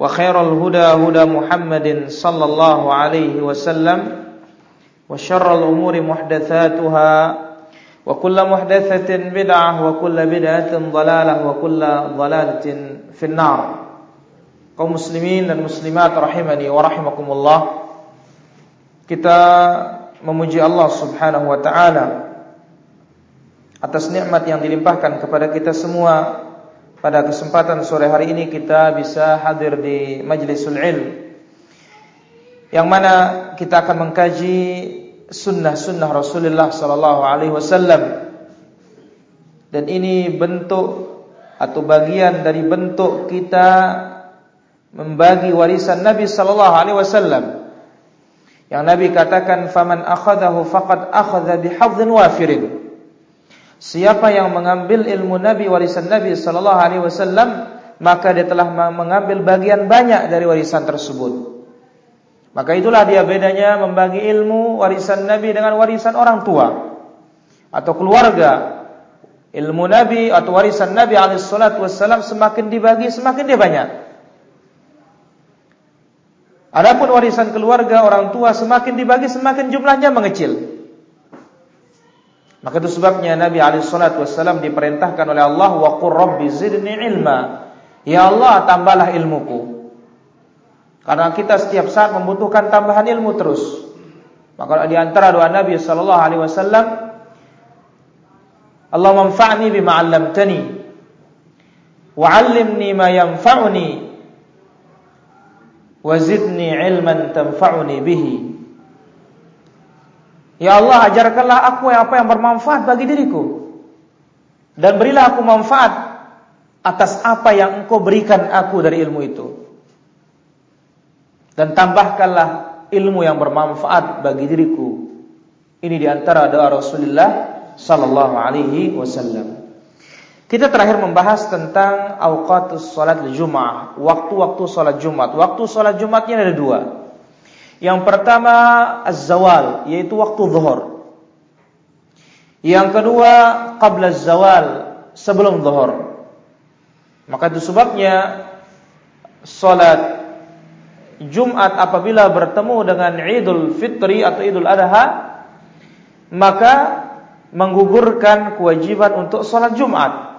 وخير الهدى هدى محمد صلى الله عليه وسلم وشر الأمور محدثاتها وكل محدثة بدعة وكل بدعة ضلالة وكل ضلالة في النار kaum muslimin dan muslimat rahimani wa rahimakumullah kita memuji Allah Subhanahu wa taala atas nikmat yang dilimpahkan kepada kita semua pada kesempatan sore hari ini kita bisa hadir di majlisul ilm yang mana kita akan mengkaji sunnah-sunnah Rasulullah sallallahu alaihi wasallam. Dan ini bentuk atau bagian dari bentuk kita membagi warisan Nabi sallallahu alaihi wasallam yang Nabi katakan faman akhadahu faqad akhadha bihadhin wafirin Siapa yang mengambil ilmu Nabi warisan Nabi sallallahu alaihi wasallam maka dia telah mengambil bagian banyak dari warisan tersebut. Maka itulah dia bedanya membagi ilmu warisan Nabi dengan warisan orang tua atau keluarga. Ilmu Nabi atau warisan Nabi alaihi salatu wasallam semakin dibagi semakin dia banyak. Adapun warisan keluarga orang tua semakin dibagi semakin jumlahnya mengecil. Maka itu sebabnya Nabi alaihi salatu wasallam diperintahkan oleh Allah wa qur zidni ilma. Ya Allah, tambahlah ilmuku. Karena kita setiap saat membutuhkan tambahan ilmu terus. Maka di antara doa Nabi sallallahu alaihi wasallam Allah manfa'ni bima 'allamtani wa 'allimni ma yanfa'uni wa zidni ilman tanfa'uni bihi. Ya Allah ajarkanlah aku apa yang bermanfaat bagi diriku. Dan berilah aku manfaat Atas apa yang engkau berikan aku dari ilmu itu. Dan tambahkanlah ilmu yang bermanfaat bagi diriku. Ini di antara doa Rasulullah Sallallahu alaihi wasallam. Kita terakhir membahas tentang Awqatus salat Jumat Waktu-waktu salat Jumat. Waktu salat Jumatnya ada dua yang pertama az-zawal yaitu waktu zuhur. Yang kedua qabla az-zawal sebelum zuhur. Maka itu sebabnya salat Jumat apabila bertemu dengan Idul Fitri atau Idul Adha maka menggugurkan kewajiban untuk salat Jumat.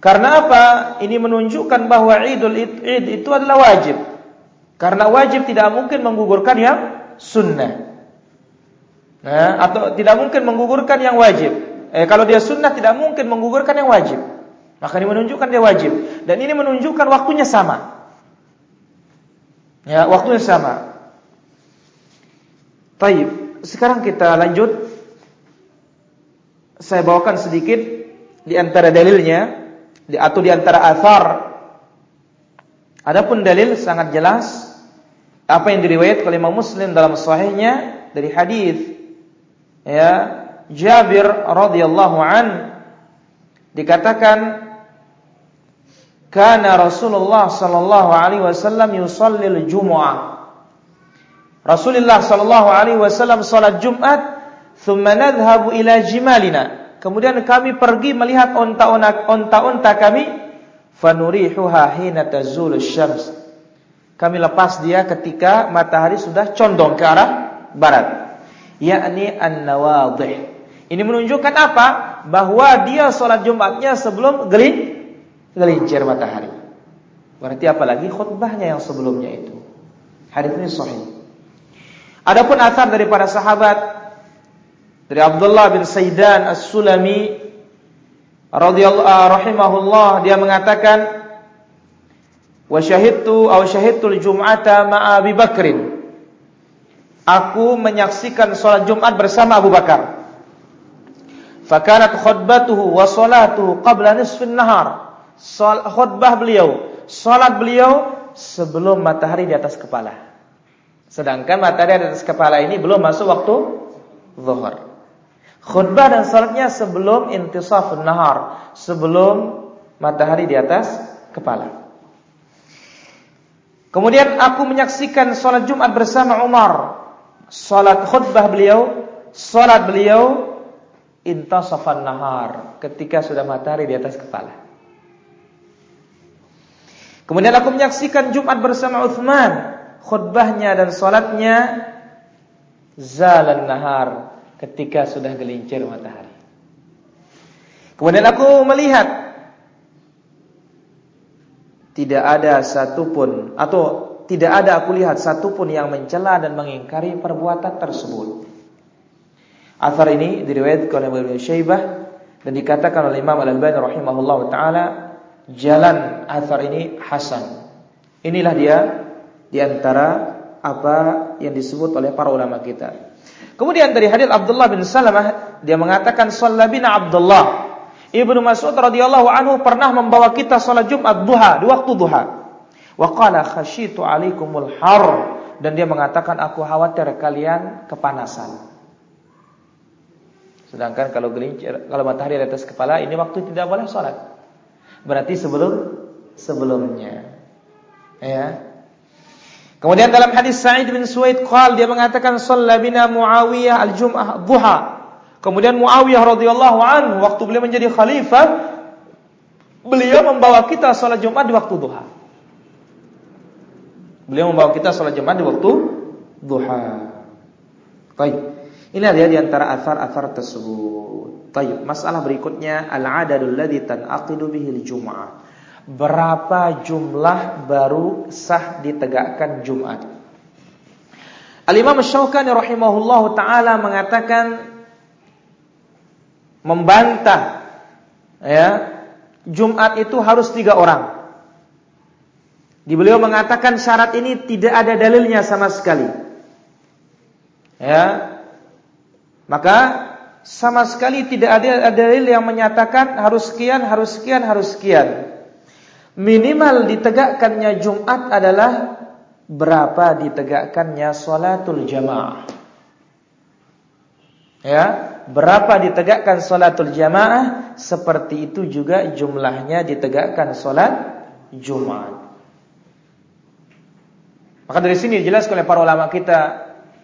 Karena apa? Ini menunjukkan bahwa Idul Id itu adalah wajib. Karena wajib tidak mungkin menggugurkan yang sunnah. Nah, atau tidak mungkin menggugurkan yang wajib. Eh, kalau dia sunnah tidak mungkin menggugurkan yang wajib. Maka ini menunjukkan dia wajib. Dan ini menunjukkan waktunya sama. Ya, waktunya sama. Taib. Sekarang kita lanjut. Saya bawakan sedikit di antara dalilnya atau di antara athar. Adapun dalil sangat jelas apa yang diriwayatkan oleh Muslim dalam sahihnya dari hadis ya Jabir radhiyallahu an dikatakan kana Rasulullah sallallahu alaihi wasallam yusalli al-jumu'ah Rasulullah sallallahu alaihi wasallam salat Jumat thumma nadhhabu ila jimalina kemudian kami pergi melihat unta-unta kami fanurihuha hina tazulu syams. Kami lepas dia ketika matahari sudah condong ke arah barat. Yakni an-nawadhih. Ini menunjukkan apa? Bahwa dia sholat Jumatnya sebelum gelin, gelincir matahari. Berarti apalagi khutbahnya yang sebelumnya itu. Hadis ini sahih. Adapun asar dari para sahabat dari Abdullah bin Saidan As-Sulami radhiyallahu uh, rahimahullah dia mengatakan wa syahidtu aw syahidtul jum'ata ma'a Abi Bakrin Aku menyaksikan salat Jumat bersama Abu Bakar. Fakanat khutbatuhu wa salatuhu qabla nisfin nahar. Khutbah beliau, salat beliau sebelum matahari di atas kepala. Sedangkan matahari di atas kepala ini belum masuk waktu zuhur. Khutbah dan salatnya sebelum intisafun nahar, sebelum matahari di atas kepala. Kemudian aku menyaksikan salat Jumat bersama Umar. Salat khutbah beliau, salat beliau intasafan nahar, ketika sudah matahari di atas kepala. Kemudian aku menyaksikan Jumat bersama Uthman, khutbahnya dan salatnya zalan nahar, ketika sudah gelincir matahari. Kemudian aku melihat tidak ada satupun atau tidak ada aku lihat satupun yang mencela dan mengingkari perbuatan tersebut. Athar ini diriwayatkan oleh Ibnu Syaibah dan dikatakan oleh Imam Al-Albani rahimahullah taala jalan athar ini hasan. Inilah dia di antara apa yang disebut oleh para ulama kita. Kemudian dari hadis Abdullah bin Salamah dia mengatakan sallabina Abdullah Ibnu Mas'ud radhiyallahu anhu pernah membawa kita salat Jumat duha di waktu duha. Wa qala khasyitu alaikumul har dan dia mengatakan aku khawatir kalian kepanasan. Sedangkan kalau gelincir kalau matahari di atas kepala ini waktu tidak boleh salat. Berarti sebelum sebelumnya. Ya. Kemudian dalam hadis Sa'id bin Suwaid qal dia mengatakan shalla bina Muawiyah al-jum'ah duha. Kemudian Muawiyah radhiyallahu anhu waktu beliau menjadi khalifah beliau membawa kita salat Jumat di waktu duha. Beliau membawa kita salat Jumat di waktu duha. Baik. Ini ada di antara asar-asar tersebut. Baik, masalah berikutnya al-adadul ladzi tanqidu bihi al-jum'ah berapa jumlah baru sah ditegakkan Jumat. Al-Imam Syaukani rahimahullahu taala mengatakan membantah ya Jumat itu harus tiga orang. Di beliau mengatakan syarat ini tidak ada dalilnya sama sekali. Ya. Maka sama sekali tidak ada dalil yang menyatakan harus sekian, harus sekian, harus sekian minimal ditegakkannya Jumat adalah berapa ditegakkannya salatul jamaah. Ya, berapa ditegakkan salatul jamaah, seperti itu juga jumlahnya ditegakkan salat Jumat. Maka dari sini dijelaskan oleh para ulama kita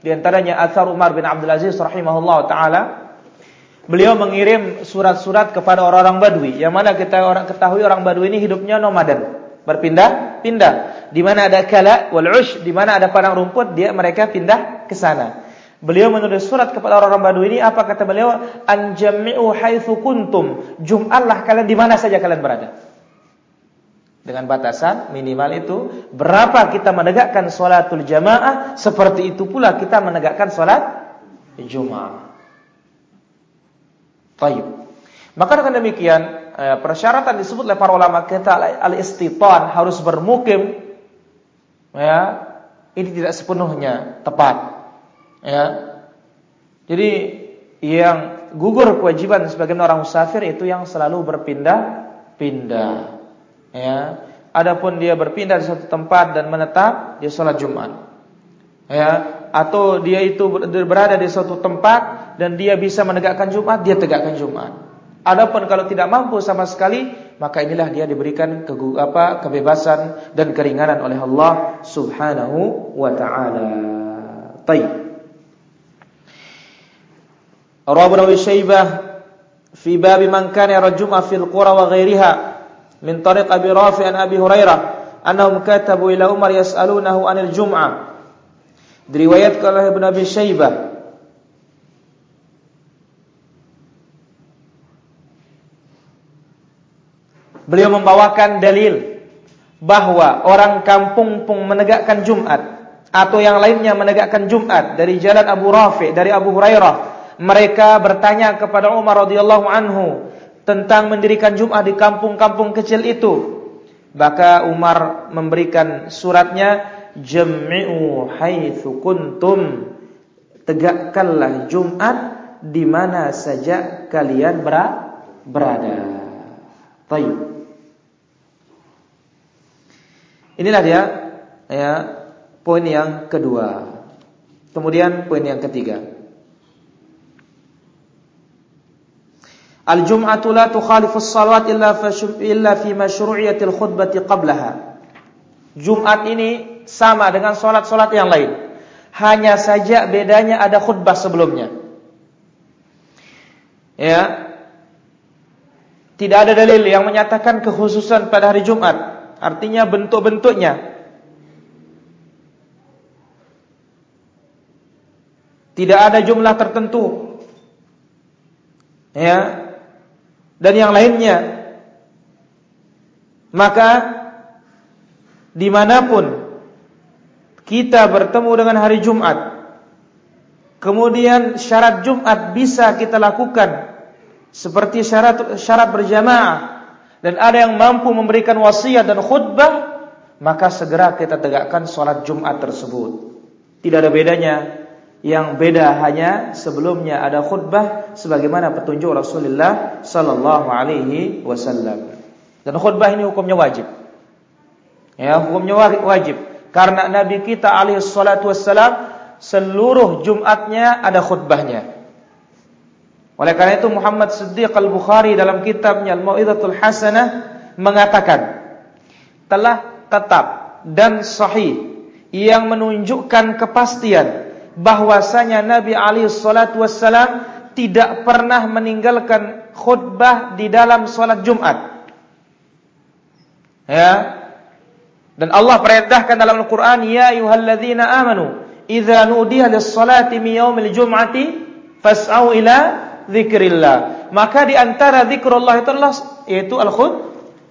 di antaranya Athar Umar bin Abdul Aziz rahimahullah taala Beliau mengirim surat-surat kepada orang-orang Badui. Yang mana kita orang ketahui orang Badui ini hidupnya nomaden, berpindah-pindah. Di mana ada kala wal ush, di mana ada padang rumput, dia mereka pindah ke sana. Beliau menulis surat kepada orang-orang Badui ini apa kata beliau? Anjami'u haitsu kuntum. Jum'atlah kalian di mana saja kalian berada. Dengan batasan minimal itu berapa kita menegakkan salatul jamaah, seperti itu pula kita menegakkan salat Jumat. Taib. Maka dengan demikian eh, persyaratan disebut oleh para ulama kita al-istitan harus bermukim ya ini tidak sepenuhnya tepat ya jadi yang gugur kewajiban sebagian orang musafir itu yang selalu berpindah-pindah ya adapun dia berpindah di suatu tempat dan menetap dia sholat Jumat ya atau dia itu berada di suatu tempat dan dia bisa menegakkan Jumat, dia tegakkan Jumat. Adapun kalau tidak mampu sama sekali, maka inilah dia diberikan ke, apa, kebebasan dan keringanan oleh Allah Subhanahu wa taala. Baik. Rawahu Syaibah fi bab man kana yarjuma fil qura wa ghairiha. min tariq Abi Rafi an Abi Hurairah annahum katabu ila Umar yas'alunahu anil jum'ah diriwayatkan oleh Ibnu Abi Syaibah Beliau membawakan dalil bahwa orang kampung pun menegakkan Jumat atau yang lainnya menegakkan Jumat dari jalan Abu Rafi dari Abu Hurairah mereka bertanya kepada Umar radhiyallahu anhu tentang mendirikan Jumat di kampung-kampung kecil itu maka Umar memberikan suratnya Jam'u haitsu kuntum tegakkanlah Jumat di mana saja kalian berada. Baik. Inilah dia ya poin yang kedua. Kemudian poin yang ketiga. Al-jum'atu la tukhalifu as-salawat illa illa fi masyru'iyatil khutbati qablaha. Jumat ini sama dengan solat-solat yang lain. Hanya saja bedanya ada khutbah sebelumnya. Ya. Tidak ada dalil yang menyatakan kekhususan pada hari Jumat. Artinya bentuk-bentuknya. Tidak ada jumlah tertentu. Ya. Dan yang lainnya. Maka di mana pun kita bertemu dengan hari Jumat. Kemudian syarat Jumat bisa kita lakukan seperti syarat syarat berjamaah dan ada yang mampu memberikan wasiat dan khutbah, maka segera kita tegakkan sholat Jumat tersebut. Tidak ada bedanya. Yang beda hanya sebelumnya ada khutbah sebagaimana petunjuk Rasulullah sallallahu alaihi wasallam. Dan khutbah ini hukumnya wajib. Ya, hukumnya wajib. Karena Nabi kita alaihi salatu wassalam seluruh Jumatnya ada khutbahnya. Oleh karena itu Muhammad Siddiq Al-Bukhari dalam kitabnya Al-Mau'izatul Hasanah mengatakan telah tetap dan sahih yang menunjukkan kepastian bahwasanya Nabi alaihi salatu wassalam tidak pernah meninggalkan khutbah di dalam salat Jumat. Ya, dan Allah perintahkan dalam Al-Qur'an, "Ya ayyuhalladzina amanu, idza nudiya lis-salati min yaumil jum'ati fas'au ila dzikrillah." Maka di antara zikrullah itu adalah yaitu al-khut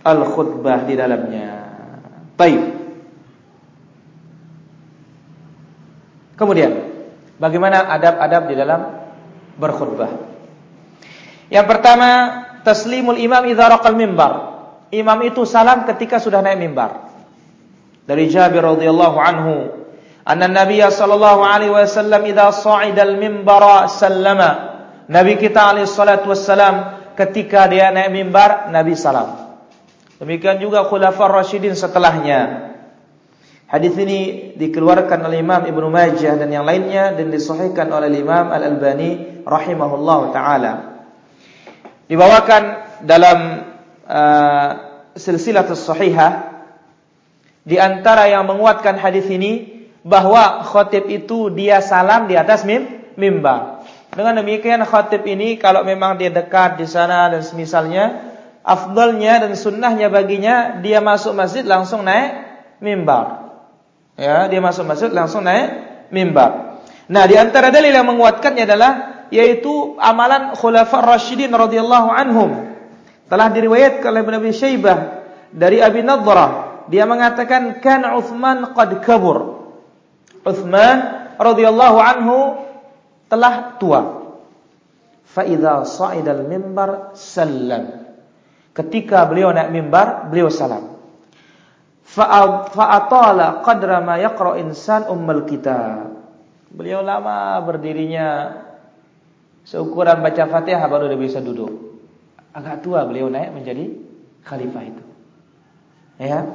al-khutbah di dalamnya. Baik. Kemudian, bagaimana adab-adab di dalam berkhutbah? Yang pertama, taslimul imam idza raqal mimbar. Imam itu salam ketika sudah naik mimbar dari Jabir radhiyallahu anhu anna Nabi sallallahu alaihi wasallam idza sa'ida al-minbara sallama Nabi kita alaihi salatu wassalam ketika dia naik mimbar Nabi salam demikian juga khulafar rasyidin setelahnya Hadis ini dikeluarkan oleh Imam Ibnu Majah dan yang lainnya dan disahihkan oleh Imam Al-Albani rahimahullah taala. Dibawakan dalam uh, silsilah sahihah di antara yang menguatkan hadis ini bahwa khotib itu dia salam di atas mim, mimbar. Dengan demikian khotib ini kalau memang dia dekat di sana dan semisalnya, afdalnya dan sunnahnya baginya dia masuk masjid langsung naik mimbar. Ya, dia masuk masjid langsung naik mimbar. Nah, di antara dalil yang menguatkannya adalah yaitu amalan khulafa rasyidin radhiyallahu anhum. Telah diriwayatkan oleh Nabi Syaibah dari Abi Nadrah dia mengatakan kan Uthman qad kabur. Uthman radhiyallahu anhu telah tua. Fa idza sa'idal mimbar sallam. Ketika beliau naik mimbar, beliau salam. Fa atala qadra ma yaqra insan ummul kitab. Beliau lama berdirinya seukuran baca Fatihah baru dia bisa duduk. Agak tua beliau naik menjadi khalifah itu. Ya.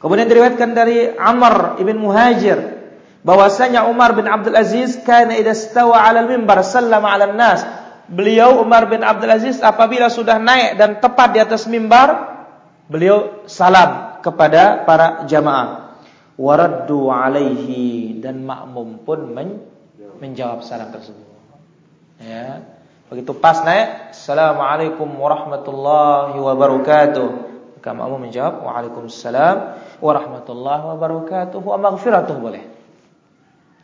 Kemudian diriwayatkan dari Amr ibn Muhajir bahwasanya Umar bin Abdul Aziz kana idza stawa 'ala al-mimbar sallama 'ala nas Beliau Umar bin Abdul Aziz apabila sudah naik dan tepat di atas mimbar, beliau salam kepada para jamaah. Waraddu alaihi dan makmum pun men menjawab salam tersebut. Ya. Begitu pas naik, Assalamualaikum warahmatullahi wabarakatuh. Maka makmum menjawab, Waalaikumsalam warahmatullahi wabarakatuh. Wa maghfiratuh boleh.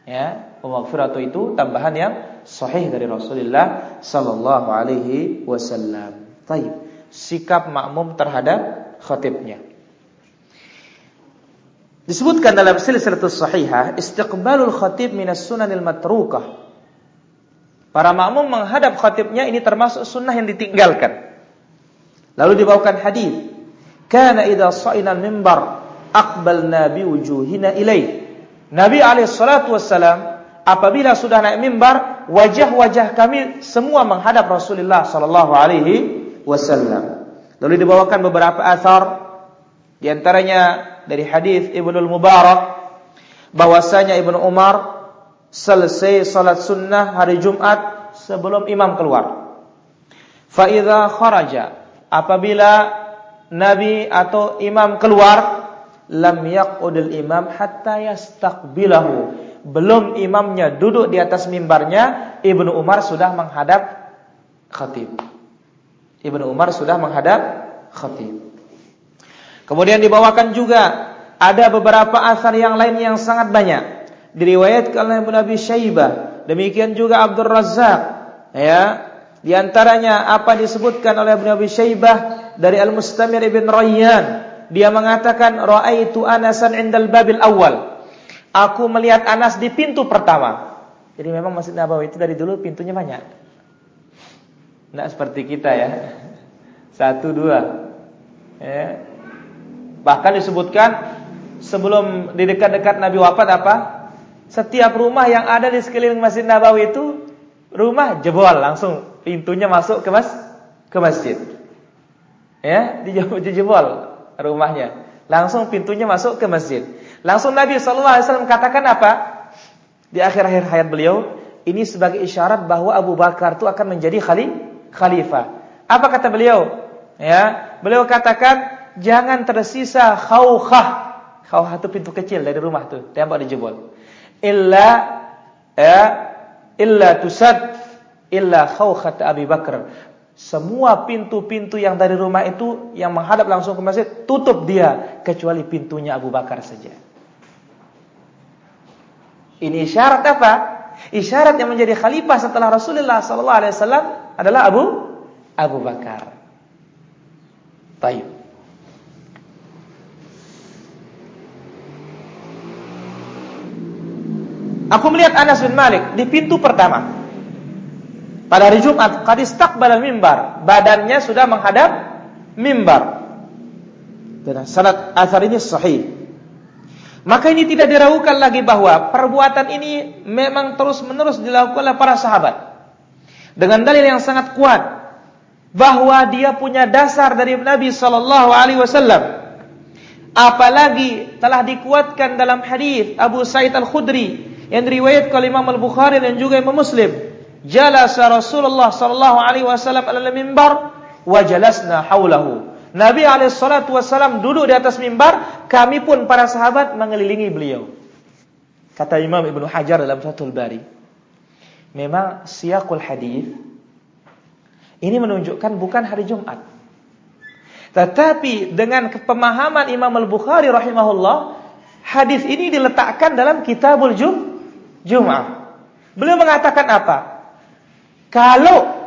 Ya, wa maghfiratuh itu tambahan yang sahih dari Rasulullah sallallahu alaihi wasallam. Baik. Sikap makmum terhadap khatibnya. Disebutkan dalam silsilatus sahihah, istiqbalul khatib minas sunanil matrukah. Para makmum menghadap khatibnya ini termasuk sunnah yang ditinggalkan. Lalu dibawakan hadis, "Kana idza sa'ina al-mimbar aqbalna bi wujuhina ilaih." Nabi alaihi salatu wassalam apabila sudah naik mimbar, wajah-wajah kami semua menghadap Rasulullah sallallahu alaihi wasallam. Lalu dibawakan beberapa asar di antaranya dari hadis Ibnu Mubarak bahwasanya Ibnu Umar selesai salat sunnah hari Jumat sebelum imam keluar. Fa idza kharaja apabila nabi atau imam keluar lam yaqudul imam hatta yastaqbilahu. Belum imamnya duduk di atas mimbarnya, Ibnu Umar sudah menghadap khatib. Ibnu Umar sudah menghadap khatib. Kemudian dibawakan juga ada beberapa asar yang lain yang sangat banyak. Diriwayatkan oleh Ibnu Abi Syaibah, demikian juga Abdul Razzaq, ya. Di antaranya apa disebutkan oleh Ibnu Abi Syaibah dari Al-Mustamir ibn Rayyan, dia mengatakan raaitu Anasan indal babil awal. Aku melihat Anas di pintu pertama. Jadi memang Masjid Nabawi itu dari dulu pintunya banyak. Tidak seperti kita ya. Satu dua. Ya. Bahkan disebutkan sebelum di dekat-dekat Nabi wafat apa? Setiap rumah yang ada di sekeliling Masjid Nabawi itu rumah jebol langsung pintunya masuk ke mas ke masjid. Ya, dijebol rumahnya. Langsung pintunya masuk ke masjid. Langsung Nabi sallallahu alaihi wasallam katakan apa? Di akhir-akhir hayat beliau, ini sebagai isyarat bahwa Abu Bakar itu akan menjadi khalifah. Apa kata beliau? Ya, beliau katakan jangan tersisa khawkhah. Khawkhah itu pintu kecil dari rumah tuh, tembok dijebol. Illa ya, illa tusad illa khawkhat Abi Bakar. Semua pintu-pintu yang dari rumah itu yang menghadap langsung ke masjid tutup dia kecuali pintunya Abu Bakar saja. Ini isyarat apa? Isyarat yang menjadi khalifah setelah Rasulullah wasallam adalah Abu Abu Bakar. Baik. Aku melihat Anas bin Malik di pintu pertama. Pada hari Jumat, qad istaqbala mimbar. Badannya sudah menghadap mimbar. Dan sanad asar ini sahih. Maka ini tidak diragukan lagi bahwa perbuatan ini memang terus-menerus dilakukan oleh para sahabat. Dengan dalil yang sangat kuat bahwa dia punya dasar dari Nabi sallallahu alaihi wasallam. Apalagi telah dikuatkan dalam hadis Abu Sa'id Al-Khudri yang diriwayatkan oleh Imam Al-Bukhari dan juga Imam Muslim. Jalasa Rasulullah sallallahu alaihi wasallam ala mimbar wa jalasna haulahu. Nabi alaihi salatu wasallam duduk di atas mimbar, kami pun para sahabat mengelilingi beliau. Kata Imam Ibnu Hajar dalam Fathul Bari. Memang siakul hadis ini menunjukkan bukan hari Jumat. Tetapi dengan pemahaman Imam Al-Bukhari rahimahullah, hadis ini diletakkan dalam Kitabul Jum Jumat. Beliau mengatakan apa? Kalau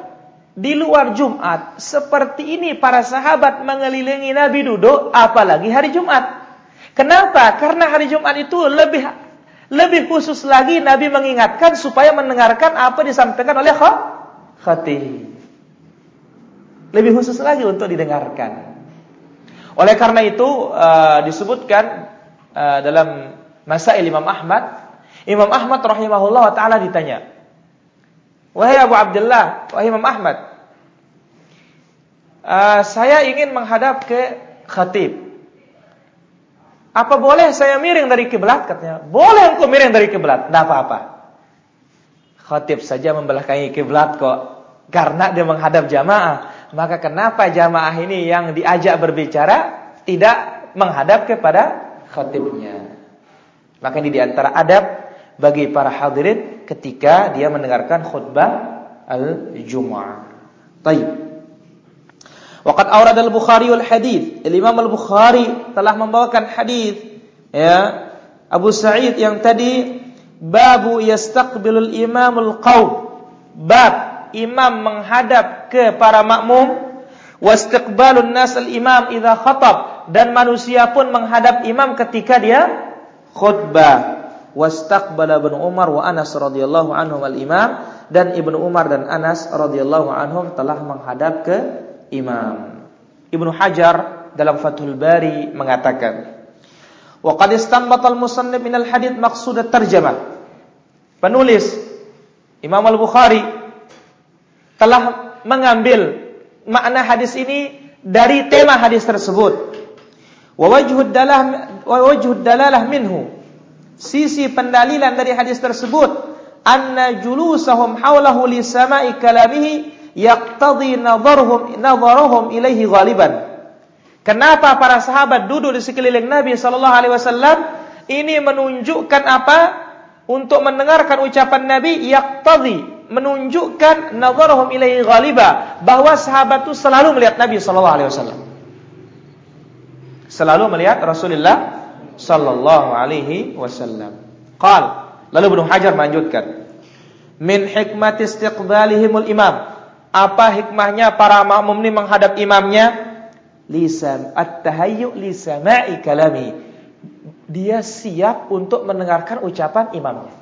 di luar Jumat seperti ini para sahabat mengelilingi Nabi duduk, apalagi hari Jumat. Kenapa? Karena hari Jumat itu lebih lebih khusus lagi Nabi mengingatkan supaya mendengarkan apa disampaikan oleh khatib. Lebih khusus lagi untuk didengarkan. Oleh karena itu uh, disebutkan uh, dalam Masail Imam Ahmad Imam Ahmad rahimahullah taala ditanya, "Wahai Abu Abdullah, wahai Imam Ahmad, uh, saya ingin menghadap ke khatib. Apa boleh saya miring dari kiblat?" katanya. "Boleh engkau miring dari kiblat, tidak apa-apa." Khatib saja membelakangi kiblat kok karena dia menghadap jamaah. Maka kenapa jamaah ini yang diajak berbicara tidak menghadap kepada khatibnya? Maka ini di antara adab bagi para hadirin ketika dia mendengarkan khutbah al-jum'ah. Baik. Waqad awrad al-Bukhari al hadis. Imam al-Bukhari telah membawakan hadis ya Abu Sa'id yang tadi babu yastaqbilul imamul qaum. Bab imam menghadap ke para makmum wastiqbalun nas al-imam idza khatab dan manusia pun menghadap imam ketika dia khutbah. Wastaqbala Ibnu Umar wa Anas radhiyallahu anhum al-imam dan Ibnu Umar dan Anas radhiyallahu anhum telah menghadap ke imam. Ibnu Hajar dalam Fathul Bari mengatakan, "Wa qad istanbata al-musannif min al-hadits maqsud at-tarjamah." Penulis Imam Al-Bukhari telah mengambil makna hadis ini dari tema hadis tersebut. Wa wajhud dalalah minhu Sisi pendalilan dari hadis tersebut anna julusahum haulahu li sama'i kalamihi yaqtadi nadharuhum nadharuhum ilaihi ghaliban. Kenapa para sahabat duduk di sekeliling Nabi sallallahu alaihi wasallam? Ini menunjukkan apa? Untuk mendengarkan ucapan Nabi yaqtadi menunjukkan nadharuhum ilaihi ghaliba bahwa sahabat itu selalu melihat Nabi sallallahu alaihi wasallam. Selalu melihat Rasulullah sallallahu alaihi wasallam. Qal, lalu Ibnu Hajar melanjutkan, min hikmat istiqbalihimul imam. Apa hikmahnya para makmum ini menghadap imamnya? Lisan at-tahayyu li sama'i kalami. Dia siap untuk mendengarkan ucapan imamnya.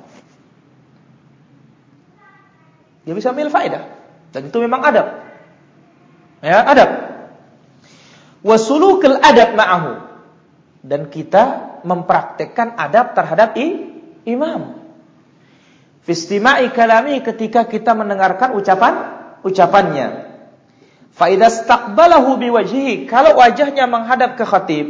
Dia bisa ambil faedah dan itu memang adab. Ya, adab. Wasulukul adab ma'ahu dan kita mempraktekkan adab terhadap i, imam. Fistima'i kalami ketika kita mendengarkan ucapan ucapannya. Fa idza biwajhihi kalau wajahnya menghadap ke khatib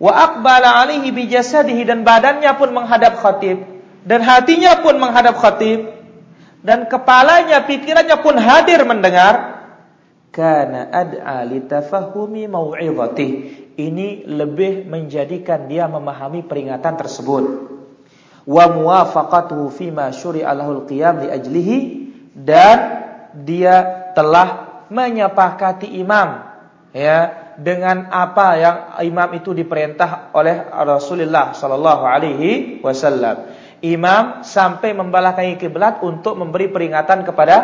wa aqbala alaihi bijasadihi dan badannya pun menghadap khatib dan hatinya pun menghadap khatib dan kepalanya pikirannya pun hadir mendengar kana ad'a litafahumi mau'izatih ini lebih menjadikan dia memahami peringatan tersebut. Wa muwafaqatuhu fima syuri'a lahul qiyam li ajlihi dan dia telah menyepakati imam ya dengan apa yang imam itu diperintah oleh Rasulullah sallallahu alaihi wasallam. Imam sampai membelakangi kiblat untuk memberi peringatan kepada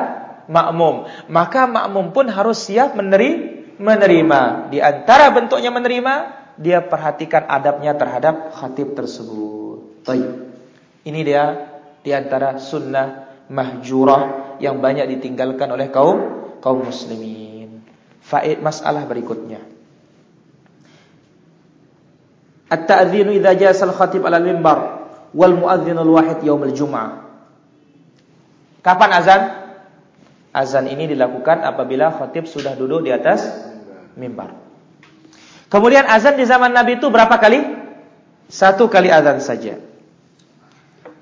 makmum. Maka makmum pun harus siap menerima menerima. Di antara bentuknya menerima, dia perhatikan adabnya terhadap khatib tersebut. Baik. Ini dia di antara sunnah mahjurah yang banyak ditinggalkan oleh kaum kaum muslimin. Faid masalah berikutnya. At-ta'dzinu idza jasa al-khatib 'ala al-mimbar wal muadzinu al-wahid yaum al-jum'ah. Kapan azan? Azan ini dilakukan apabila khatib sudah duduk di atas mimbar. Kemudian azan di zaman Nabi itu berapa kali? Satu kali azan saja.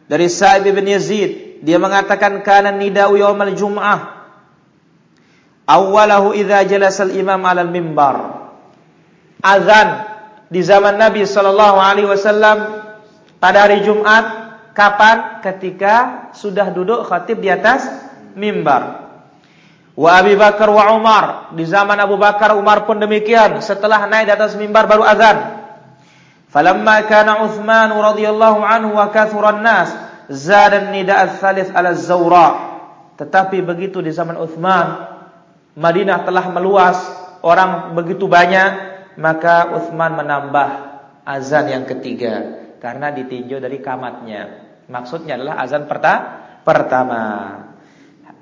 Dari Sa'ib bin Yazid, dia mengatakan kana nida'u yaumal jum'ah. Awalahu idza jalasa al-imam 'ala al-mimbar. Azan di zaman Nabi sallallahu alaihi wasallam pada hari Jumat kapan? Ketika sudah duduk khatib di atas mimbar. Wa Abi Bakar wa Umar. Di zaman Abu Bakar, Umar pun demikian. Setelah naik di atas mimbar baru azan. Falamma kana Uthman radhiyallahu anhu wa kathuran nas zada nida ats-tsalits ala zawra. Tetapi begitu di zaman Uthman, Madinah telah meluas, orang begitu banyak, maka Uthman menambah azan yang ketiga karena ditinjau dari kamatnya. Maksudnya adalah azan pertama.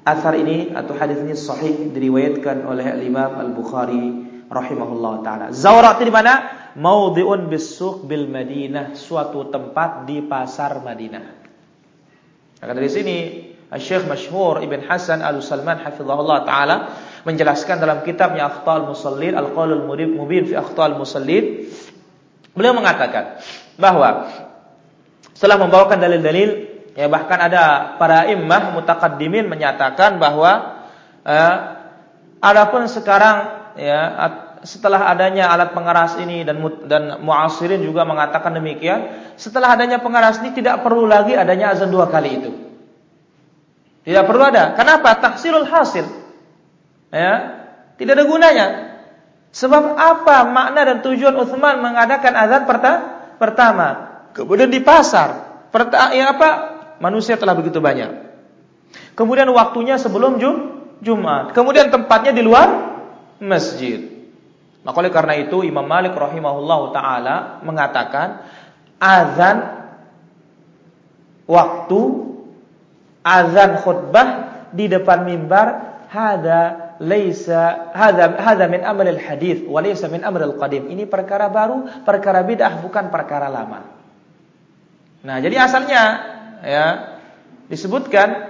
Asar ini atau hadis ini sahih diriwayatkan oleh Imam Al-Bukhari rahimahullah taala. Zawrat di mana? Maudhi'un bisuq bil Madinah, suatu tempat di pasar Madinah. Maka dari sini Syekh Masyhur Ibn Hasan Al-Salman hafizahullah taala menjelaskan dalam kitabnya Akhtal Musallin Al-Qaulul Mubin fi Akhtal Musallin beliau mengatakan bahwa setelah membawakan dalil-dalil Ya bahkan ada para imam mutakaddimin menyatakan bahwa eh, adapun sekarang ya setelah adanya alat pengeras ini dan dan muasirin juga mengatakan demikian, setelah adanya pengeras ini tidak perlu lagi adanya azan dua kali itu. Tidak perlu ada. Kenapa? Tahsilul hasil. Ya, tidak ada gunanya. Sebab apa makna dan tujuan Uthman mengadakan azan pertama? Kemudian di pasar, yang apa? Manusia telah begitu banyak. Kemudian waktunya sebelum Jum Jumat. Kemudian tempatnya di luar masjid. Maka oleh karena itu Imam Malik rahimahullah taala mengatakan azan waktu azan khutbah di depan mimbar hada laisa hada hada min amal al hadis wa laisa min amr qadim. Ini perkara baru, perkara bid'ah bukan perkara lama. Nah, jadi asalnya ya disebutkan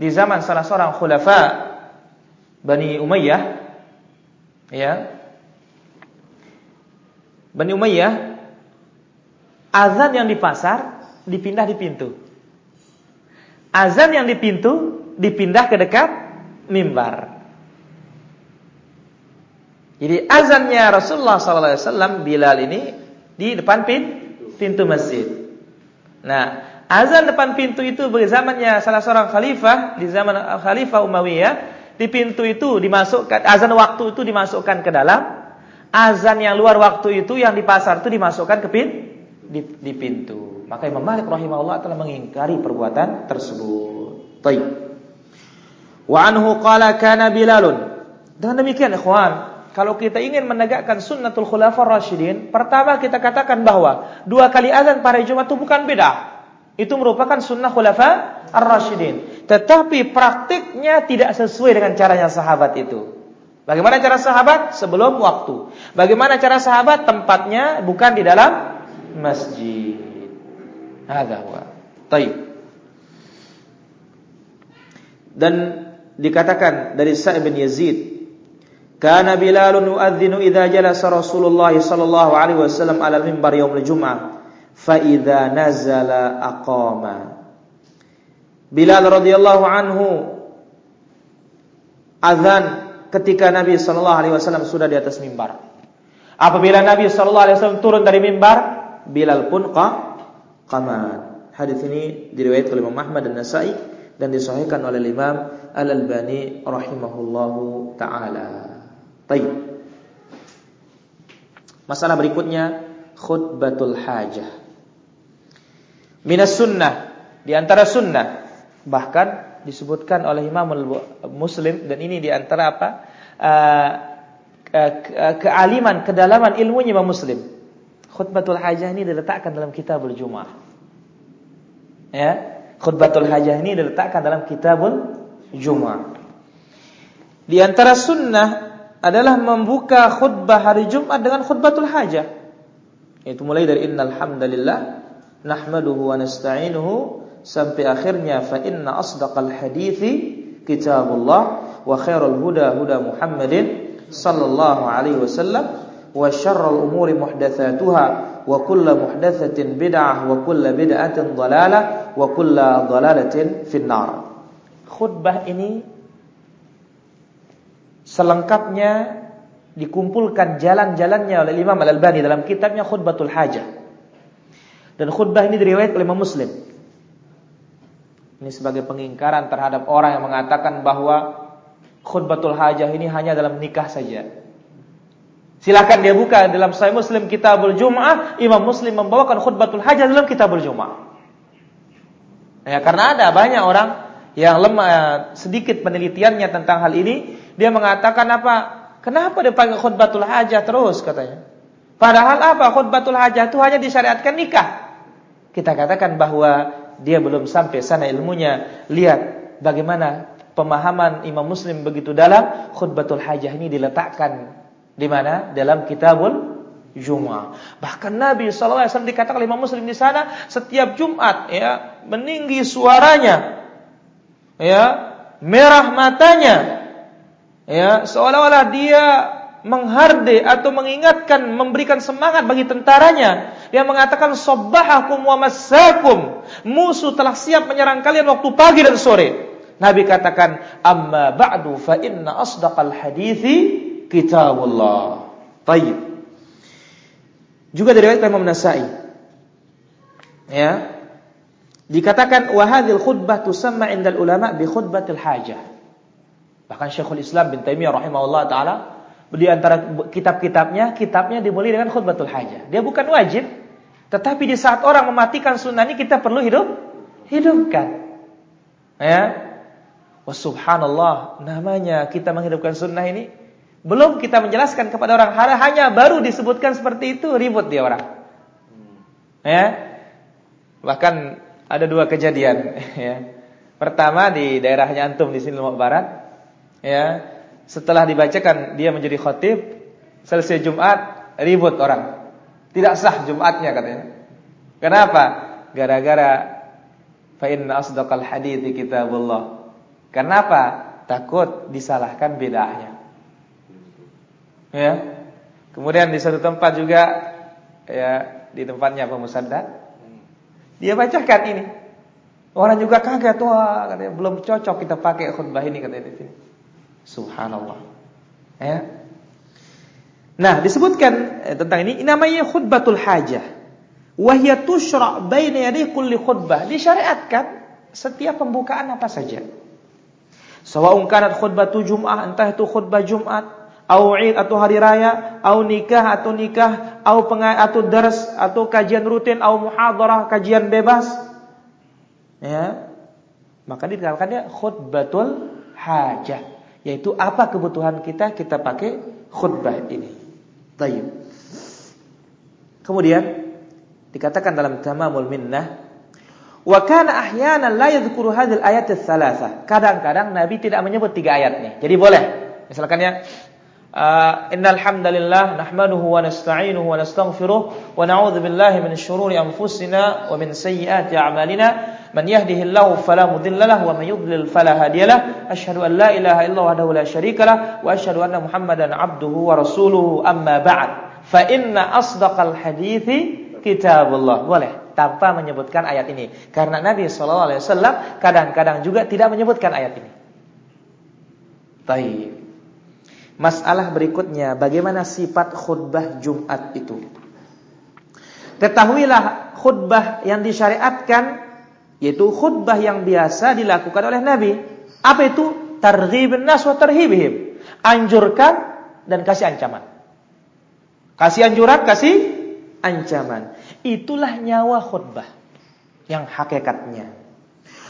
di zaman salah seorang khulafa Bani Umayyah ya Bani Umayyah azan yang di pasar dipindah di pintu. Azan yang di pintu dipindah ke dekat mimbar. Jadi azannya Rasulullah SAW Bilal ini di depan pintu masjid. Nah, azan depan pintu itu bagi zamannya salah seorang khalifah di zaman Khalifah Umayyah di pintu itu dimasukkan azan waktu itu dimasukkan ke dalam azan yang luar waktu itu yang di pasar itu dimasukkan ke pin di, di pintu. Maka Imam Malik rahimahullah telah mengingkari perbuatan tersebut. Baik. Wa anhu qala kana Bilalun. Dengan demikian ikhwan, kalau kita ingin menegakkan sunnatul khulafar rasyidin, pertama kita katakan bahwa dua kali azan pada Jumat itu bukan beda. Itu merupakan sunnah khulafa ar-rasyidin. Tetapi praktiknya tidak sesuai dengan caranya sahabat itu. Bagaimana cara sahabat? Sebelum waktu. Bagaimana cara sahabat? Tempatnya bukan di dalam masjid. Hadza. Taib. Dan dikatakan dari Sa'ib bin Yazid, "Kana Bilal yu'adzinu idza jalasa Rasulullah sallallahu alaihi wasallam 'ala al-mimbar yaum al-jum'ah, fa idza nazala aqama." Bilal radhiyallahu anhu azan ketika Nabi Shallallahu Alaihi Wasallam sudah di atas mimbar. Apabila Nabi Shallallahu Alaihi Wasallam turun dari mimbar, Bilal pun qamat. Hadis ini diriwayatkan oleh Imam Ahmad dan Nasai dan disahihkan oleh Imam Al Albani rahimahullahu taala. Baik. Masalah berikutnya khutbatul hajah. Minas sunnah di antara sunnah bahkan disebutkan oleh Imam Muslim dan ini di antara apa uh, kealiman kedalaman ilmunya Imam Muslim. Khutbatul hajah ini diletakkan dalam kitabul Jum'ah. Ya, khutbatul hajah ini diletakkan dalam kitabul Jum'ah. Di antara sunnah adalah membuka khutbah hari Jumat dengan khutbatul hajah. Itu mulai dari innal hamdalillah nahmaduhu wa nasta'inuhu sampai akhirnya fa inna asdaqal hadithi kitabullah wa khairul huda huda Muhammadin sallallahu alaihi wasallam wa syarrul umuri muhdatsatuha wa kullu muhdatsatin bid'ah wa kullu bid'atin dhalalah wa kullu dhalalatin finnar. Khutbah ini selengkapnya dikumpulkan jalan-jalannya oleh Imam Al-Albani dalam kitabnya Khutbatul Hajah. Dan khutbah ini diriwayatkan oleh Imam Muslim. Ini sebagai pengingkaran terhadap orang yang mengatakan bahwa khutbatul hajah ini hanya dalam nikah saja. Silakan dia buka dalam Sahih Muslim Kitabul Jum'ah, Imam Muslim membawakan khutbatul hajah dalam Kitabul Jum'ah. Ya, karena ada banyak orang yang lemah sedikit penelitiannya tentang hal ini, dia mengatakan apa? Kenapa pakai khutbatul hajah terus katanya? Padahal apa? Khutbatul hajah itu hanya disyariatkan nikah. Kita katakan bahwa dia belum sampai sana ilmunya. Lihat bagaimana pemahaman Imam Muslim begitu dalam khutbatul hajah ini diletakkan di mana? Dalam kitabul Jum'ah. Bahkan Nabi SAW dikatakan Imam Muslim di sana setiap Jumat ya meninggi suaranya, ya merah matanya, ya seolah-olah dia mengharde atau mengingatkan, memberikan semangat bagi tentaranya yang mengatakan sabbahakum wa massakum. Musuh telah siap menyerang kalian waktu pagi dan sore. Nabi katakan, "Amma ba'du fa inna asdaqal hadithi kitabullah." Baik. Juga dari riwayat Imam Nasai. Ya. Dikatakan wahadil khutbah tusamma indal ulama bi khutbatil hajah. Bahkan Syekhul Islam bin Taimiyah rahimahullah taala di antara kitab-kitabnya, kitabnya dimulai dengan khutbatul hajah. Dia bukan wajib, tetapi di saat orang mematikan sunnah ini kita perlu hidup hidupkan. Ya. Wah subhanallah, namanya kita menghidupkan sunnah ini belum kita menjelaskan kepada orang hanya baru disebutkan seperti itu ribut dia orang. Ya. Bahkan ada dua kejadian ya. Pertama di daerahnya antum di sini Lombok Barat ya. Setelah dibacakan dia menjadi khotib, selesai Jumat ribut orang. Tidak sah Jumatnya katanya. Kenapa? Gara-gara fa inna asdaqal hadithi kitabullah. Kenapa? Takut disalahkan bedanya. Ya. Kemudian di satu tempat juga ya di tempatnya Pak dia bacakan ini. Orang juga kaget, wah katanya belum cocok kita pakai khutbah ini katanya di sini. Subhanallah. Ya. Nah, disebutkan eh, tentang ini, ini namanya khutbatul hajah. Wahya tusyra' baina yaday kulli khutbah. Disyariatkan setiap pembukaan apa saja. Sawa'un kanat khutbatu Jum'ah, entah itu khutbah Jumat, au Id atau hari raya, au nikah atau nikah, au pengai atau dars atau kajian rutin, au muhadarah kajian bebas. Ya. Maka dikatakannya khutbatul hajah, yaitu apa kebutuhan kita kita pakai khutbah ini. Baik. Kemudian dikatakan dalam Tamamul Minnah Wa kana la yadhkuru hadhihi al-ayat ats Kadang-kadang Nabi tidak menyebut tiga ayat ini. Jadi boleh. Misalkan ya Uh, innal hamdalillah nahmaduhu wa nasta'inuhu wa nastaghfiruh wa na'udzu billahi min shururi anfusina wa min sayyiati a'malina man yahdihillahu fala mudilla lahu wa man yudlil fala hadiyalah asyhadu an la ilaha illallah wahdahu la syarika lah wa asyhadu anna muhammadan abduhu wa rasuluhu amma ba'd fa inna asdaqal hadithi kitabullah boleh? Tanpa menyebutkan ayat ini. Karena Nabi sallallahu alaihi wasallam kadang-kadang juga tidak menyebutkan ayat ini. Baik Masalah berikutnya, bagaimana sifat khutbah Jumat itu? Ketahuilah khutbah yang disyariatkan yaitu khutbah yang biasa dilakukan oleh Nabi. Apa itu? Targhibun nas wa. Anjurkan dan kasih ancaman. Kasih anjuran, kasih ancaman. Itulah nyawa khutbah yang hakikatnya.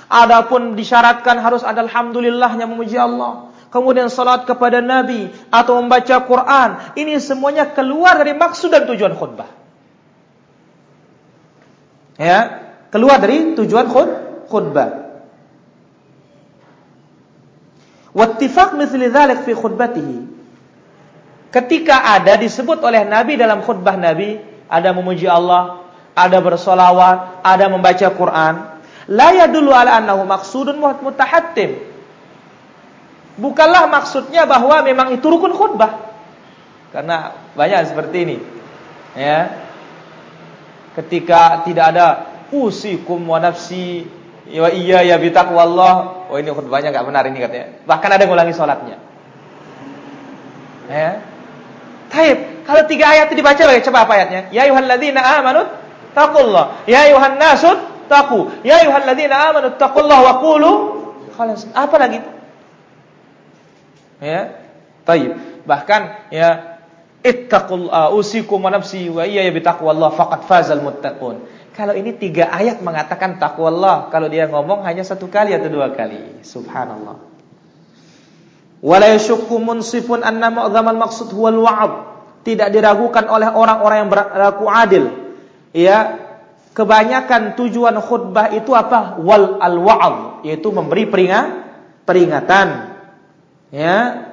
Adapun disyaratkan harus ada alhamdulillahnya memuji Allah kemudian salat kepada Nabi atau membaca Quran, ini semuanya keluar dari maksud dan tujuan khutbah. Ya, keluar dari tujuan khut khutbah. Wattifaq mithli dzalik fi khutbatihi. Ketika ada disebut oleh Nabi dalam khutbah Nabi, ada memuji Allah, ada bersolawat, ada membaca Quran, la yadullu ala annahu maqsudun mutahattim bukanlah maksudnya bahwa memang itu rukun khutbah. Karena banyak seperti ini. Ya. Ketika tidak ada usikum wa nafsi wa iya ya bi taqwallah. Oh ini khutbahnya enggak benar ini katanya. Bahkan ada yang ulangi salatnya. Ya. Taib, kalau tiga ayat itu dibaca baik coba apa ayatnya? Ya ayyuhalladzina amanu taqullah. Ya ayyuhan nasut taqu. Ya ayyuhalladzina amanu taqullaha wa qulu Apa lagi? Ya. Taib. Bahkan ya ittaqul uh, usikum wa nafsi iya bi taqwallah faqad fazal muttaqun. Kalau ini tiga ayat mengatakan taqwallah, kalau dia ngomong hanya satu kali atau dua kali. Subhanallah. Wala yashukku munsifun anna mu'dhamal maqsud huwal wa'd. Tidak diragukan oleh orang-orang yang berlaku adil. Ya, kebanyakan tujuan khutbah itu apa? Wal al-wa'd, yaitu memberi peringatan ya.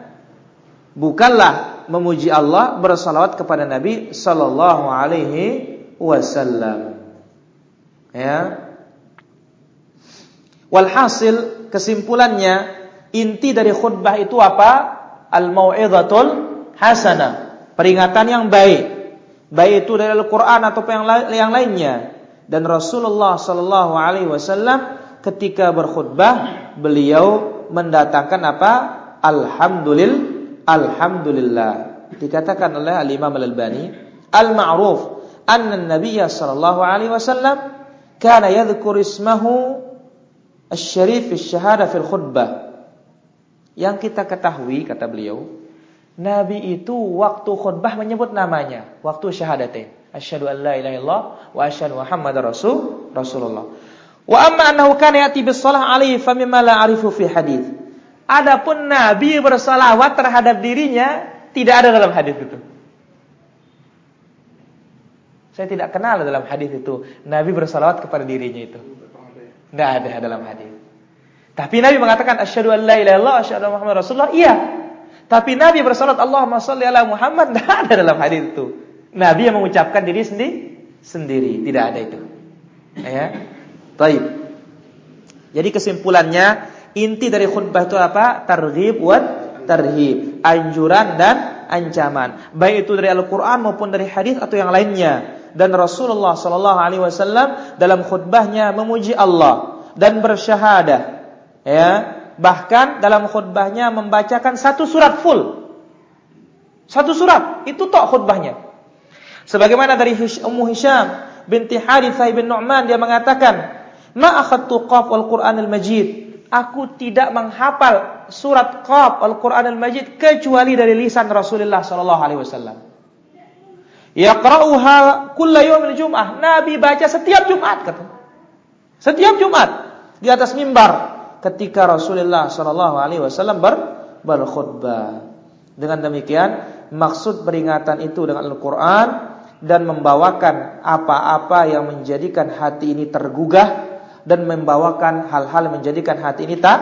Bukanlah memuji Allah bersalawat kepada Nabi sallallahu alaihi wasallam. Ya. Walhasil kesimpulannya inti dari khutbah itu apa? Al mau'izatul hasanah. Peringatan yang baik. Baik itu dari Al-Qur'an atau yang, yang lainnya. Dan Rasulullah sallallahu alaihi wasallam ketika berkhutbah beliau mendatangkan apa Alhamdulillah Alhamdulillah dikatakan oleh Al Imam Al Albani al ma'ruf anna Nabi sallallahu alaihi wasallam kana yadhkur ismahu asy-syarif syahada fil khutbah. Yang kita ketahui kata beliau, Nabi itu waktu khutbah menyebut namanya, waktu syahadatain. Asyhadu an la ilaha illallah wa asyhadu Muhammadar rasul Rasulullah. Wa amma annahu kana yati bis shalah alaihi fa mimma la arifu fi hadis. Adapun Nabi bersalawat terhadap dirinya tidak ada dalam hadis itu. Saya tidak kenal dalam hadis itu Nabi bersalawat kepada dirinya itu. Tidak ada dalam hadis. Tapi Nabi mengatakan asyhadu an la ilaha illallah asyhadu Muhammad Rasulullah. Iya. Tapi Nabi bersalat Allahumma shalli ala Muhammad tidak ada dalam hadis itu. Nabi yang mengucapkan diri sendiri sendiri, tidak ada itu. Ya. Baik. Jadi kesimpulannya inti dari khutbah itu apa? Targhib wa tarhib, anjuran dan ancaman. Baik itu dari Al-Qur'an maupun dari hadis atau yang lainnya. Dan Rasulullah wasallam dalam khutbahnya memuji Allah dan bersyahadah. Ya, bahkan dalam khutbahnya membacakan satu surat full. Satu surat, itu tok khutbahnya. Sebagaimana dari Ummu Hisham binti Harithah bin Nu'man dia mengatakan, "Ma akhadtu qaf al-Qur'an al-Majid." Aku tidak menghafal surat Qaf Al-Qur'an Al-Majid kecuali dari lisan Rasulullah sallallahu alaihi wasallam. Yaqra'uha kulla yaumil jum'ah. Nabi baca setiap Jumat kata. Setiap Jumat di atas mimbar ketika Rasulullah Shallallahu Alaihi Wasallam ber berkhutbah. Dengan demikian maksud peringatan itu dengan Al-Quran dan membawakan apa-apa yang menjadikan hati ini tergugah dan membawakan hal-hal menjadikan hati ini tak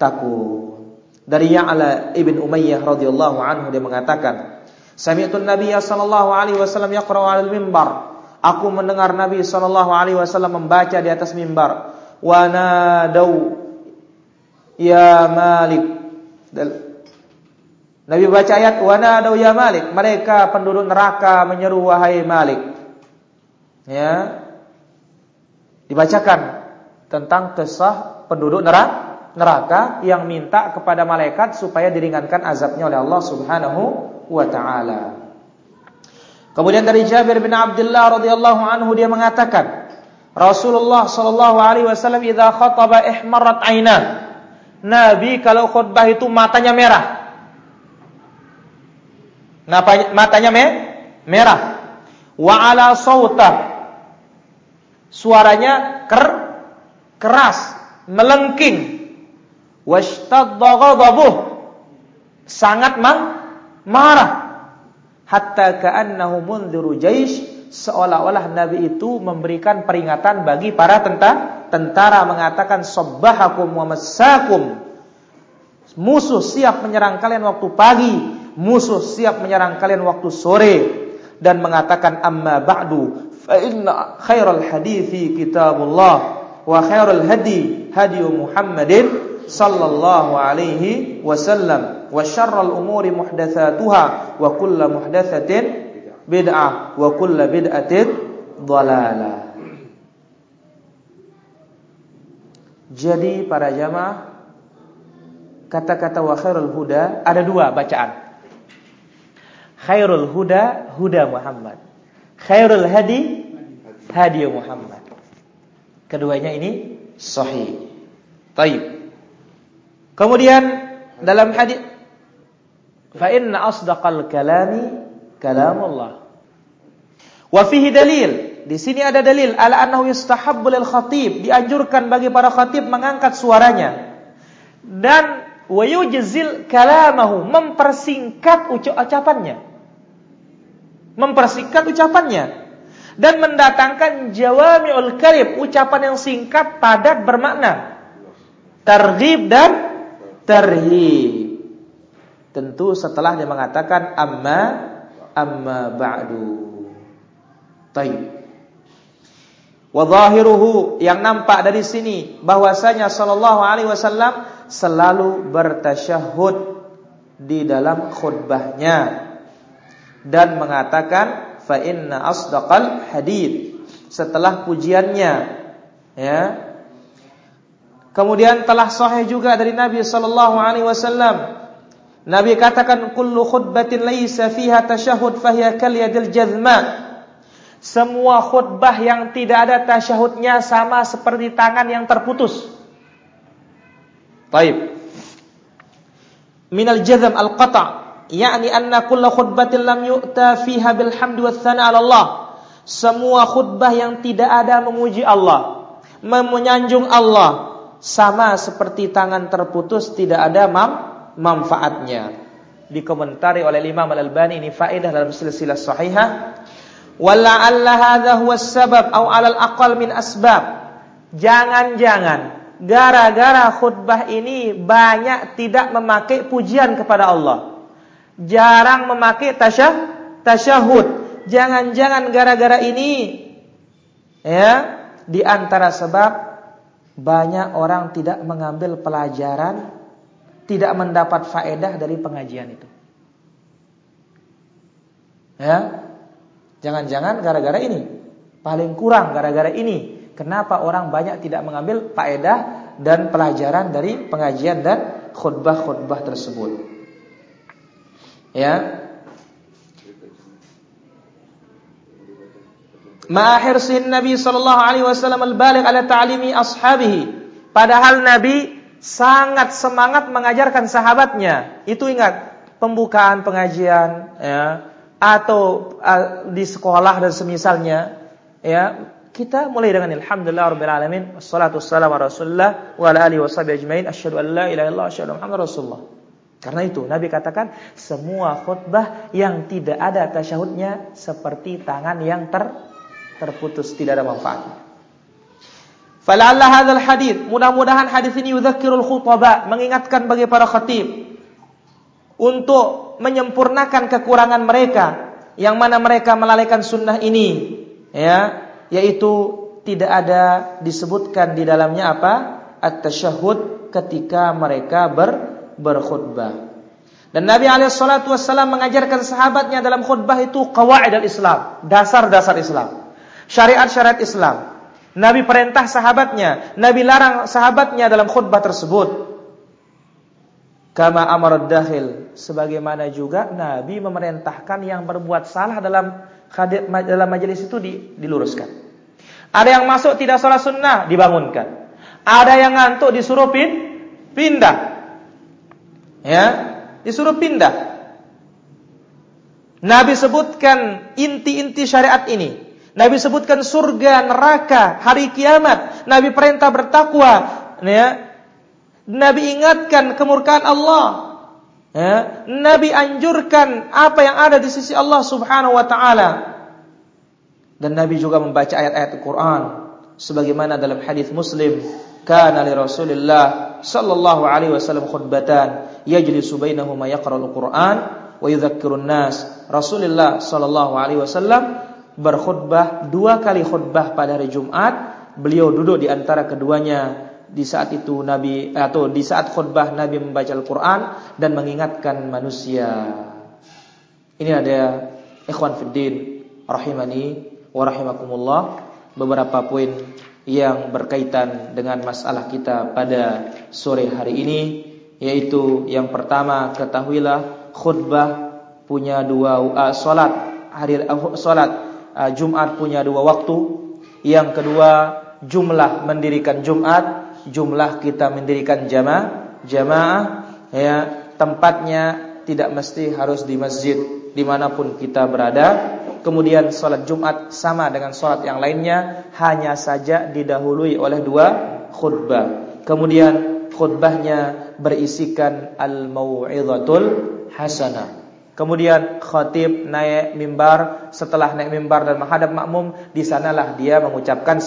takut. Dari Ya'la ibn Umayyah radhiyallahu anhu dia mengatakan, Sami'tu Nabi sallallahu alaihi wasallam yaqra'u 'alal mimbar. Aku mendengar Nabi sallallahu alaihi wasallam membaca di atas mimbar. Wa nadau ya Malik. Nabi baca ayat wa nadau ya Malik. Mereka penduduk neraka menyeru wahai Malik. Ya. Dibacakan tentang kisah penduduk neraka neraka yang minta kepada malaikat supaya diringankan azabnya oleh Allah Subhanahu wa taala. Kemudian dari Jabir bin Abdullah radhiyallahu anhu dia mengatakan, Rasulullah sallallahu alaihi wasallam idza khataba ihmarat ainah Nabi kalau khutbah itu matanya merah. Matanya me merah. Wa ala sauta. Suaranya keras, melengking. Washtadda ghadabuh. Sangat marah. Hatta ka'annahu mundhiru jaish seolah-olah Nabi itu memberikan peringatan bagi para tentara, tentara mengatakan sabbahakum wa massakum. Musuh siap menyerang kalian waktu pagi, musuh siap menyerang kalian waktu sore dan mengatakan amma ba'du fa inna khairal hadithi kitabullah wa khairal hadi hadi Muhammadin sallallahu alaihi wasallam wa syarrul umuri muhdatsatuha wa kullu muhdatsatin bid'ah wa kullu bid'atin dhalalah. Jadi para jamaah kata-kata wa khairul huda ada dua bacaan. Khairul huda huda Muhammad. Khairul hadi hadi Muhammad. Keduanya ini sahih. Taib. Kemudian dalam hadis fa inna asdaqal kalami kalamullah. Wa fihi dalil. Di sini ada dalil ala annahu yustahabbu lil khatib, dianjurkan bagi para khatib mengangkat suaranya. Dan wa yujzil kalamahu, mempersingkat ucapannya. Mempersingkat ucapannya dan mendatangkan jawami'ul kalim, ucapan yang singkat, padat, bermakna. Targhib dan tarhib. Tentu setelah dia mengatakan amma amma ba'du. Taib. Wa zahiruhu yang nampak dari sini bahwasanya sallallahu alaihi wasallam selalu bertasyahud di dalam khutbahnya dan mengatakan fa inna asdaqal hadith setelah pujiannya ya kemudian telah sahih juga dari Nabi sallallahu alaihi wasallam Nabi katakan kullu khutbatin laisa fiha tasyahud fahiya kal yadil jazma. Semua khutbah yang tidak ada tasyahudnya sama seperti tangan yang terputus. Baik. Minal jazm al-qata' yakni anna kulla khutbatin lam yu'ta fiha bil hamdi was thana 'ala Allah. Semua khutbah yang tidak ada memuji Allah, menyanjung Allah sama seperti tangan terputus tidak ada mam manfaatnya. Dikomentari oleh Imam Al-Albani ini faedah dalam silsilah sahihah Wala'alla hadha huwa sabab au alal aqal min asbab. Jangan-jangan gara-gara khutbah ini banyak tidak memakai pujian kepada Allah. Jarang memakai tasyah, tasyahud. Jangan-jangan gara-gara ini ya di antara sebab banyak orang tidak mengambil pelajaran, tidak mendapat faedah dari pengajian itu. Ya, Jangan-jangan gara-gara ini. Paling kurang gara-gara ini. Kenapa orang banyak tidak mengambil faedah dan pelajaran dari pengajian dan khutbah-khutbah tersebut. Ya. Ma'ahirsin Nabi sallallahu alaihi wasallam al-baligh ala ta'limi ashabihi. Padahal Nabi sangat semangat mengajarkan sahabatnya. Itu ingat pembukaan pengajian ya atau uh, di sekolah dan semisalnya ya kita mulai dengan alhamdulillah rabbil alamin wassalatu wassalamu ala rasulillah wa ala alihi washabihi ajmain asyhadu an la ilaha illallah asyhadu rasulullah karena itu Nabi katakan semua khutbah yang tidak ada tasyahudnya seperti tangan yang ter terputus tidak ada manfaatnya. Fala'alla hadzal hadis mudah-mudahan hadis ini yudzakkirul khutaba mengingatkan bagi para khatib untuk menyempurnakan kekurangan mereka yang mana mereka melalaikan sunnah ini ya yaitu tidak ada disebutkan di dalamnya apa at-tasyahud ketika mereka ber, berkhutbah dan Nabi wassalam mengajarkan sahabatnya dalam khutbah itu qawaid al-Islam dasar-dasar Islam syariat-syariat Islam Nabi perintah sahabatnya Nabi larang sahabatnya dalam khutbah tersebut Kama amarad dahil. Sebagaimana juga Nabi memerintahkan yang berbuat salah dalam dalam majelis itu diluruskan. Ada yang masuk tidak sholat sunnah, dibangunkan. Ada yang ngantuk disuruh pin, pindah. Ya, disuruh pindah. Nabi sebutkan inti-inti syariat ini. Nabi sebutkan surga, neraka, hari kiamat. Nabi perintah bertakwa, ya, Nabi ingatkan kemurkaan Allah. Ya. Nabi anjurkan apa yang ada di sisi Allah Subhanahu wa taala. Dan Nabi juga membaca ayat-ayat Al-Qur'an sebagaimana dalam hadis Muslim, kana li Rasulillah sallallahu alaihi wasallam khutbatan yajlisu bainahuma yaqra'ul Qur'an wa yudzakkirun nas. Rasulullah sallallahu alaihi wasallam berkhutbah dua kali khutbah pada hari Jumat. Beliau duduk di antara keduanya di saat itu Nabi atau di saat khutbah Nabi membaca Al-Qur'an dan mengingatkan manusia. Ini ada ikhwan fiddin rahimani wa rahimakumullah beberapa poin yang berkaitan dengan masalah kita pada sore hari ini yaitu yang pertama ketahuilah khutbah punya dua uh, salat hari uh, salat uh, Jumat punya dua waktu yang kedua jumlah mendirikan Jumat jumlah kita mendirikan jamaah, jamaah ya tempatnya tidak mesti harus di masjid dimanapun kita berada. Kemudian sholat Jumat sama dengan sholat yang lainnya, hanya saja didahului oleh dua khutbah. Kemudian khutbahnya berisikan al-mau'izatul hasanah. Kemudian khatib naik mimbar, setelah naik mimbar dan menghadap makmum, di sanalah dia mengucapkan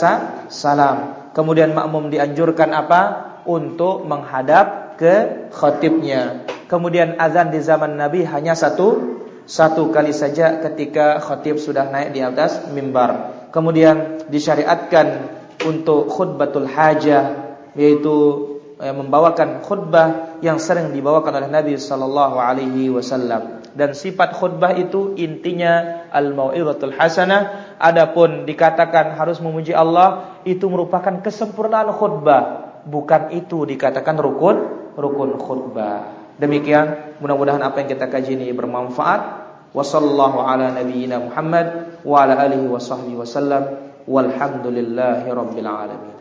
salam. Kemudian makmum dianjurkan apa? Untuk menghadap ke khatibnya. Kemudian azan di zaman Nabi hanya satu satu kali saja ketika khatib sudah naik di atas mimbar. Kemudian disyariatkan untuk khutbatul hajah yaitu eh, membawakan khutbah yang sering dibawakan oleh Nabi sallallahu alaihi wasallam. Dan sifat khutbah itu intinya al-mau'izatul hasanah Adapun dikatakan harus memuji Allah itu merupakan kesempurnaan khutbah, bukan itu dikatakan rukun rukun khutbah. Demikian mudah-mudahan apa yang kita kaji ini bermanfaat. Wassallallahu ala nabiyyina Muhammad wa ala alihi wa sahbihi wasallam walhamdulillahi alamin